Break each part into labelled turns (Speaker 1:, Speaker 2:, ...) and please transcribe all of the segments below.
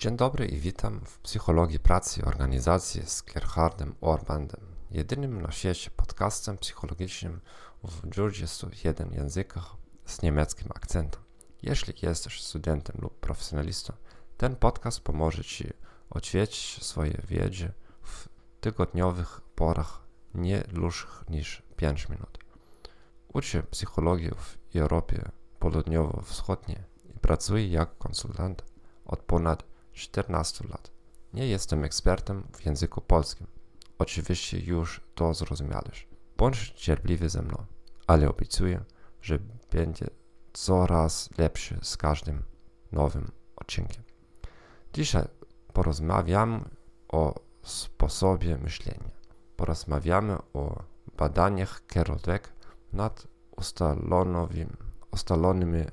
Speaker 1: Dzień dobry i witam w Psychologii Pracy Organizacji z Gerhardem Orbandem, jedynym na świecie podcastem psychologicznym w 21 językach z niemieckim akcentem. Jeśli jesteś studentem lub profesjonalistą, ten podcast pomoże Ci oćwiecić swoje wiedzy w tygodniowych porach nie dłuższych niż 5 minut. Uczę psychologii w Europie Południowo-Wschodniej i pracuję jak konsultant od ponad 14 lat. Nie jestem ekspertem w języku polskim. Oczywiście już to zrozumiałeś. Bądź cierpliwy ze mną, ale obiecuję, że będzie coraz lepszy z każdym nowym odcinkiem. Dzisiaj porozmawiamy o sposobie myślenia. Porozmawiamy o badaniach Dweck nad ustalonymi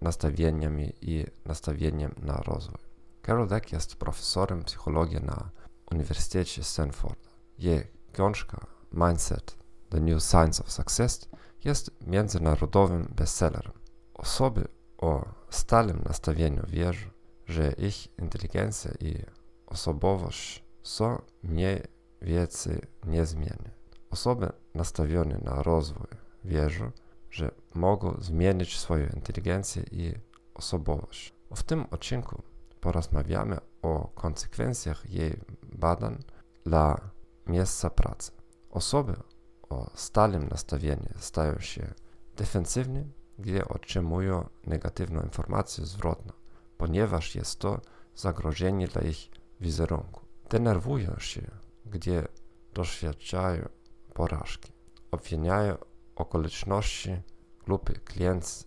Speaker 1: nastawieniami i nastawieniem na rozwój. Carol Dweck jest profesorem psychologii na Uniwersytecie Stanford. Jej książka Mindset – The New Science of Success jest międzynarodowym bestsellerem. Osoby o stałym nastawieniu wierzą, że ich inteligencja i osobowość są mniej więcej niezmienne. Osoby nastawione na rozwój wierzą, że mogą zmienić swoją inteligencję i osobowość. W tym odcinku porozmawiamy o konsekwencjach jej badań dla miejsca pracy. Osoby o stałym nastawieniu stają się defensywne, gdy otrzymują negatywną informację zwrotną, ponieważ jest to zagrożenie dla ich wizerunku. Denerwują się, gdy doświadczają porażki. Obwiniają okoliczności grupy klienci,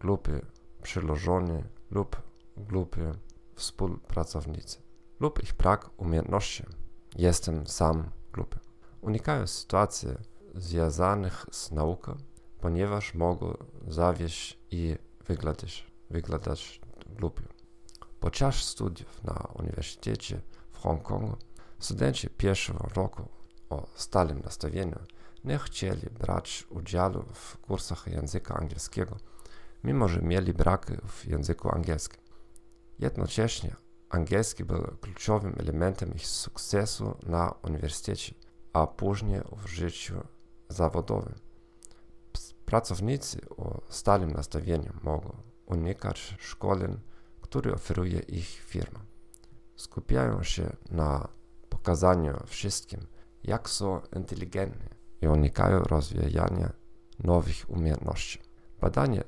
Speaker 1: grupy przyłożone lub grupy współpracownicy lub ich brak umiejętności. Jestem sam grupy. Unikają sytuacji związanych z nauką, ponieważ mogą zawieść i wyglądać, wyglądać grupy. Podczas studiów na Uniwersytecie w Hongkongu studenci pierwszego roku o stałym nastawieniu nie chcieli brać udziału w kursach języka angielskiego, mimo że mieli braki w języku angielskim. Jednocześnie angielski był kluczowym elementem ich sukcesu na uniwersytecie, a później w życiu zawodowym. Pracownicy o stałym nastawieniu mogą unikać szkoleń, które oferuje ich firma. Skupiają się na pokazaniu wszystkim, jak są inteligentni i unikają rozwijania nowych umiejętności. Badanie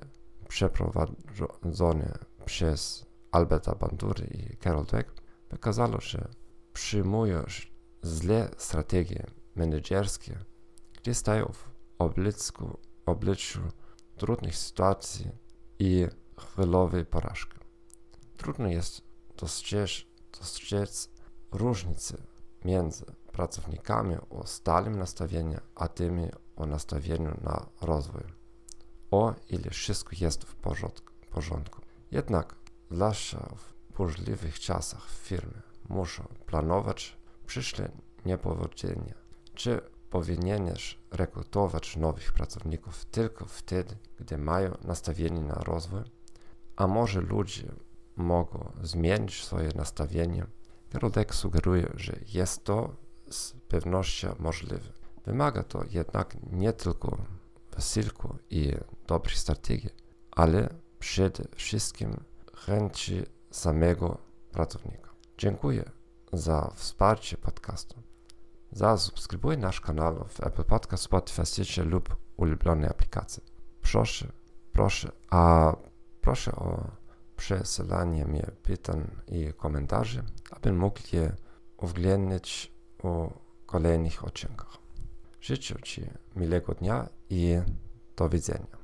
Speaker 1: przeprowadzone przez Alberta Bandury i Carol Dweck wykazało, że przyjmujesz złe strategie menedżerskie, gdzie stają w obliczu, trudnych sytuacji i chwilowej porażki. Trudno jest dostrzec, dostrzec różnice między pracownikami o stałym nastawieniu, a tymi o nastawieniu na rozwój. O ile wszystko jest w porządku. Jednak zwłaszcza w burzliwych czasach firmy muszą planować przyszłe niepowodzenia. Czy powinieneś rekrutować nowych pracowników tylko wtedy, gdy mają nastawienie na rozwój? A może ludzie mogą zmienić swoje nastawienie? Kierodek sugeruje, że jest to z pewnością możliwe. Wymaga to jednak nie tylko wysiłku i dobrych strategii, ale przede wszystkim chęci samego pracownika. Dziękuję za wsparcie podcastu. Zasubskrybuj nasz kanał w Apple Podcast, Spotify, lub ulubionej aplikacji. Proszę, proszę, a proszę o przesyłanie mi pytań i komentarzy, abym mógł je uwzględnić u kolejnych odcinkach. Życzę Ci miłego dnia i do widzenia.